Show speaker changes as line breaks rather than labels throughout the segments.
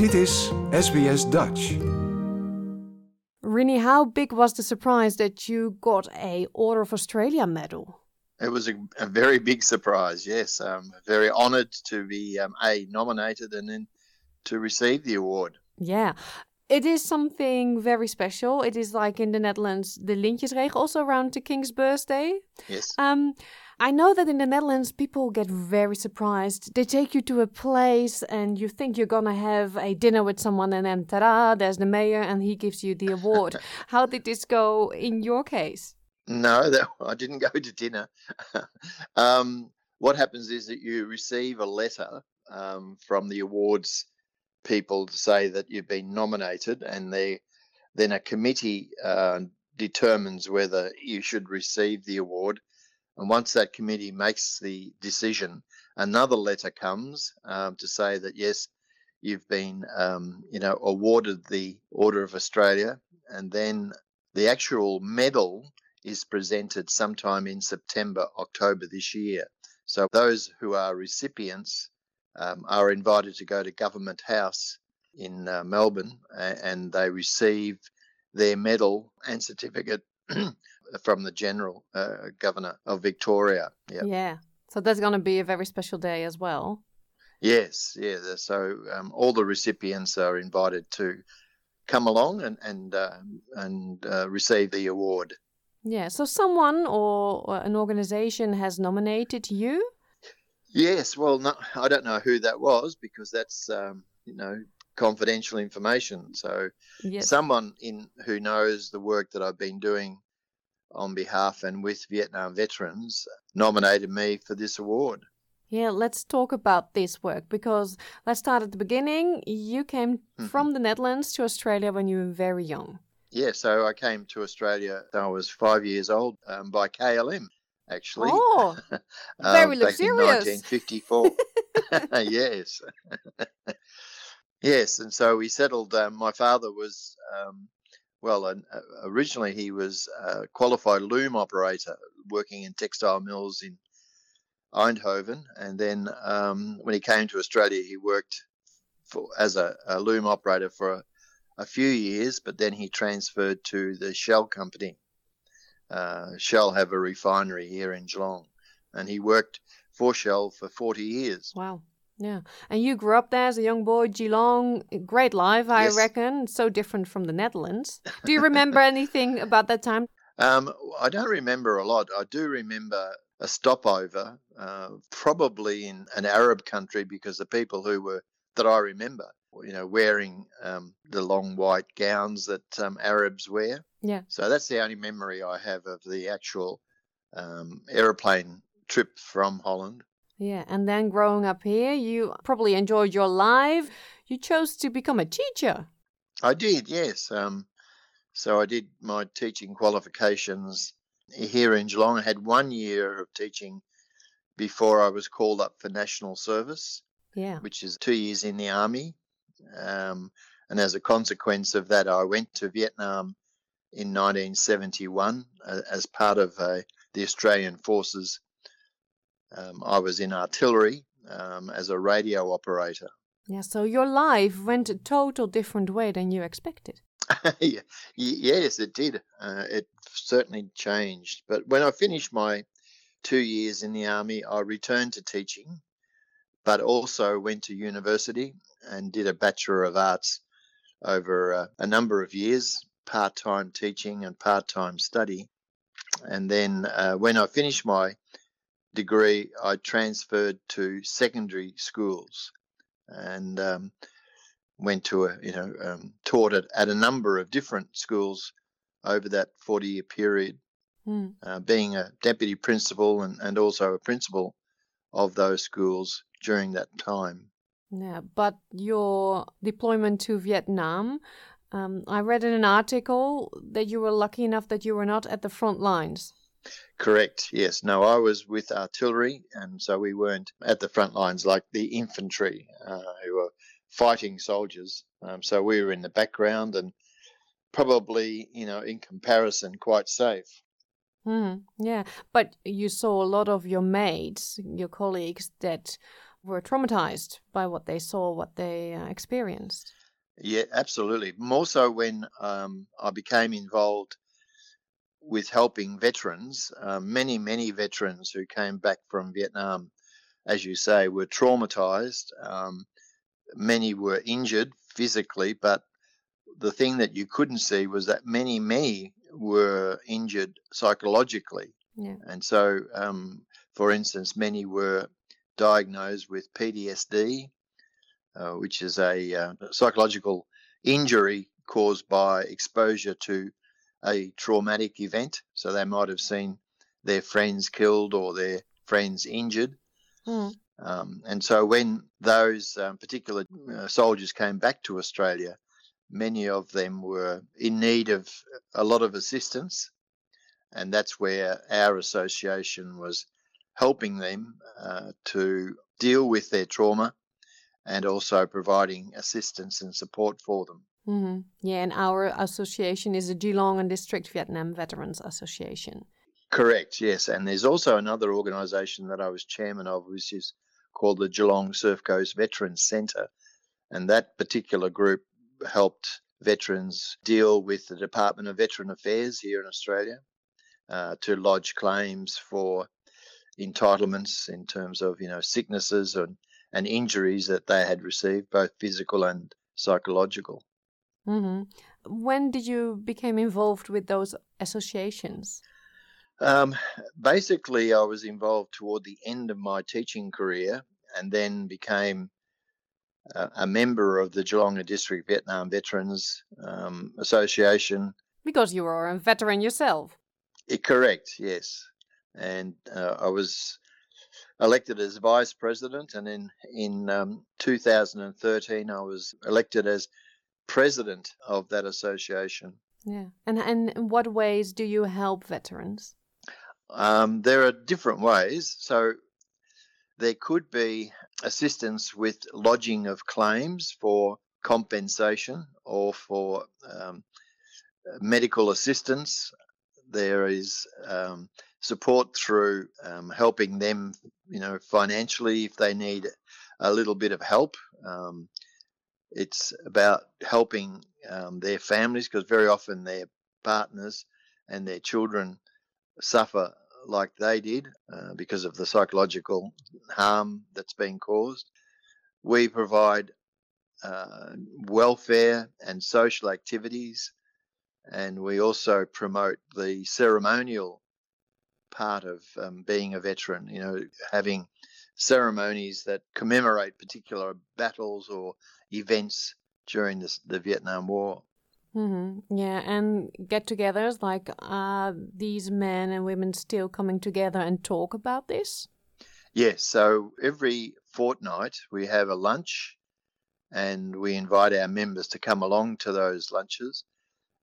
Dit is SBS Dutch.
Rieny, how big was the surprise that you got a Order of Australia medal?
It was a, a very big surprise, yes. Um, very honoured to be um, A, nominated and then to receive the award.
Yeah. It is something very special. It is like in the Netherlands, the Lintjesregen, also around the King's birthday.
Yes.
Um, I know that in the Netherlands, people get very surprised. They take you to a place and you think you're going to have a dinner with someone, and then ta there's the mayor and he gives you the award. How did this go in your case?
No, that, I didn't go to dinner. um, what happens is that you receive a letter um, from the awards people to say that you've been nominated, and they, then a committee uh, determines whether you should receive the award. And once that committee makes the decision, another letter comes um, to say that yes, you've been, um, you know, awarded the Order of Australia, and then the actual medal is presented sometime in September, October this year. So those who are recipients um, are invited to go to Government House in uh, Melbourne and they receive their medal and certificate from the General uh, Governor of Victoria.
Yep. Yeah. So that's going to be a very special day as well.
Yes, yeah. So um, all the recipients are invited to come along and and uh, and uh, receive the award.
Yeah. So someone or, or an organization has nominated you.
Yes. Well, no, I don't know who that was because that's um, you know confidential information. So yes. someone in who knows the work that I've been doing on behalf and with Vietnam veterans nominated me for this award.
Yeah, let's talk about this work because let's start at the beginning. You came mm-hmm. from the Netherlands to Australia when you were very young.
Yeah, so I came to Australia. I was five years old um, by KLM, actually.
Oh, very
um,
luxurious.
Back in 1954. yes. yes, and so we settled. Um, my father was um, well, uh, originally he was a qualified loom operator working in textile mills in Eindhoven, and then um, when he came to Australia, he worked for, as a, a, loom operator for a, a, few years, but then he transferred to the Shell company. Uh, Shell have a refinery here in Geelong, and he worked for Shell for 40 years.
Wow. Yeah. And you grew up there as a young boy, Geelong. Great life, I yes. reckon. So different from the Netherlands. Do you remember anything about that time?
Um, I don't remember a lot. I do remember a stopover, uh, probably in an Arab country, because the people who were that I remember, you know, wearing um, the long white gowns that um, Arabs wear.
Yeah.
So that's the only memory I have of the actual um, aeroplane trip from Holland.
Yeah, and then growing up here, you probably enjoyed your life. You chose to become a teacher.
I did, yes. Um, so I did my teaching qualifications here in Geelong. I had one year of teaching before I was called up for national service,
yeah,
which is two years in the army. Um, and as a consequence of that, I went to Vietnam in 1971 uh, as part of uh, the Australian Forces um, I was in artillery um, as a radio operator.
Yeah, so your life went a total different way than you expected.
yeah, yes, it did. Uh, it certainly changed. But when I finished my two years in the army, I returned to teaching, but also went to university and did a Bachelor of Arts over uh, a number of years, part time teaching and part time study. And then uh, when I finished my degree, I transferred to secondary schools and um, went to a, you know, um, taught at, at a number of different schools over that 40 year period, mm. uh, being a deputy principal and, and also a principal of those schools during that time.
Yeah, but your deployment to Vietnam, um, I read in an article that you were lucky enough that you were not at the front lines.
Correct. Yes. No, I was with artillery, and so we weren't at the front lines like the infantry uh, who were fighting soldiers. Um, so we were in the background and probably, you know, in comparison, quite safe.
Mm, yeah, but you saw a lot of your mates, your colleagues that were traumatized by what they saw, what they uh, experienced.
Yeah, absolutely. More so when um, I became involved with helping veterans. Uh, many, many veterans who came back from Vietnam, as you say, were traumatized. Um, many were injured physically, but the thing that you couldn't see was that many, many were injured psychologically.
Yeah.
And so, um, for instance, many were diagnosed with PTSD, uh, which is a uh, psychological injury caused by exposure to a traumatic event. So they might have seen their friends killed or their friends injured.
Mm.
Um, and so when those um, particular uh, soldiers came back to Australia, many of them were in need of a lot of assistance. And that's where our association was helping them uh, to deal with their trauma and also providing assistance and support for them.
Mm-hmm. Yeah, and our association is the Geelong and District Vietnam Veterans Association.
Correct, yes. And there's also another organisation that I was chairman of, which is called the Geelong Surf Coast Veterans Centre. And that particular group helped veterans deal with the Department of Veteran Affairs here in Australia uh, to lodge claims for entitlements in terms of you know sicknesses and, and injuries that they had received, both physical and psychological.
Mm-hmm. When did you become involved with those associations?
Um, basically, I was involved toward the end of my teaching career, and then became uh, a member of the Geelong District Vietnam Veterans um, Association.
Because you were a veteran yourself.
It, correct, yes. And uh, I was elected as vice president, and in in um, 2013 I was elected as president of that association.
Yeah, and and in what ways do you help veterans?
Um, there are different ways. So there could be assistance with lodging of claims for compensation or for um, medical assistance. There is um, support through um, helping them, you know, financially if they need a little bit of help. Um, it's about helping um, their families because very often their partners and their children suffer like they did uh, because of the psychological harm that's been caused. We provide uh, welfare and social activities, and we also promote the ceremonial part of um, being a veteran, you know, having ceremonies that commemorate particular battles or events during this, the Vietnam War.
Mm-hmm. Yeah, and get-togethers like are these men and women still coming together and talk about this?
Yes. So every fortnight we have a lunch, and we invite our members to come along to those lunches,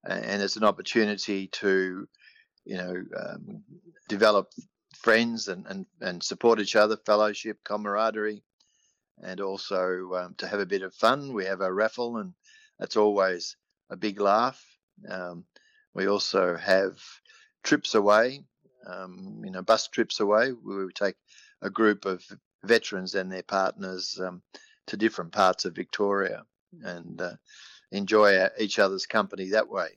and it's an opportunity to, you know, um, develop friends and, and, and support each other, fellowship, camaraderie, and also um, to have a bit of fun. We have a raffle, and that's always a big laugh. Um, we also have trips away, um, you know, bus trips away, we take a group of veterans and their partners um, to different parts of Victoria and uh, enjoy each other's company that way.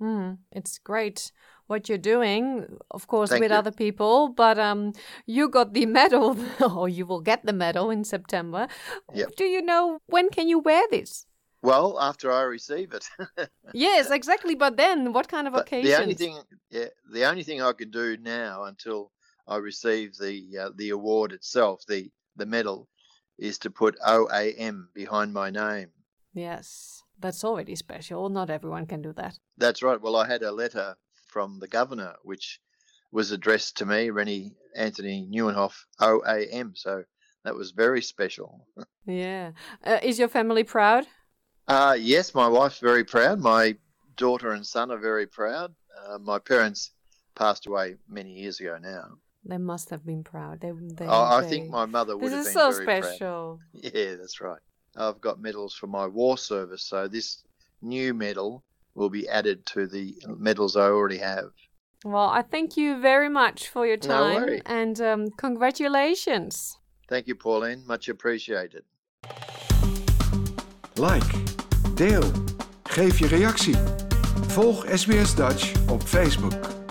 Mm, it's great what you're doing, of course,
Thank
with
you.
other people. But um, you got the medal, or you will get the medal in September.
Yep.
Do you know when can you wear this?
Well, after I receive it.
yes, exactly. But then, what kind of occasion?
the only thing, yeah, the only thing I can do now until I receive the uh, the award itself, the the medal, is to put OAM behind my name.
Yes, that's already special. Not everyone can do that.
That's right. Well, I had a letter from the governor which was addressed to me, Rieny Anthony Nieuwenhof, OAM. So that was very special.
Yeah. Uh, is your family proud?
Uh, yes, my wife's very proud. My daughter and son are very proud. Uh, my parents passed away many years ago now.
They must have been proud. They, they,
I, I
they-
think my mother would
This
have been
so
very proud.
special.
Yeah, that's right. I've got medals for my war service, so this new medal will be added to the medals I already have.
Well, I thank you very much for your time
no
and um, congratulations.
Thank you, Pauline. Much appreciated.
Like, deel, geef je reactie. Volg SBS Dutch op Facebook.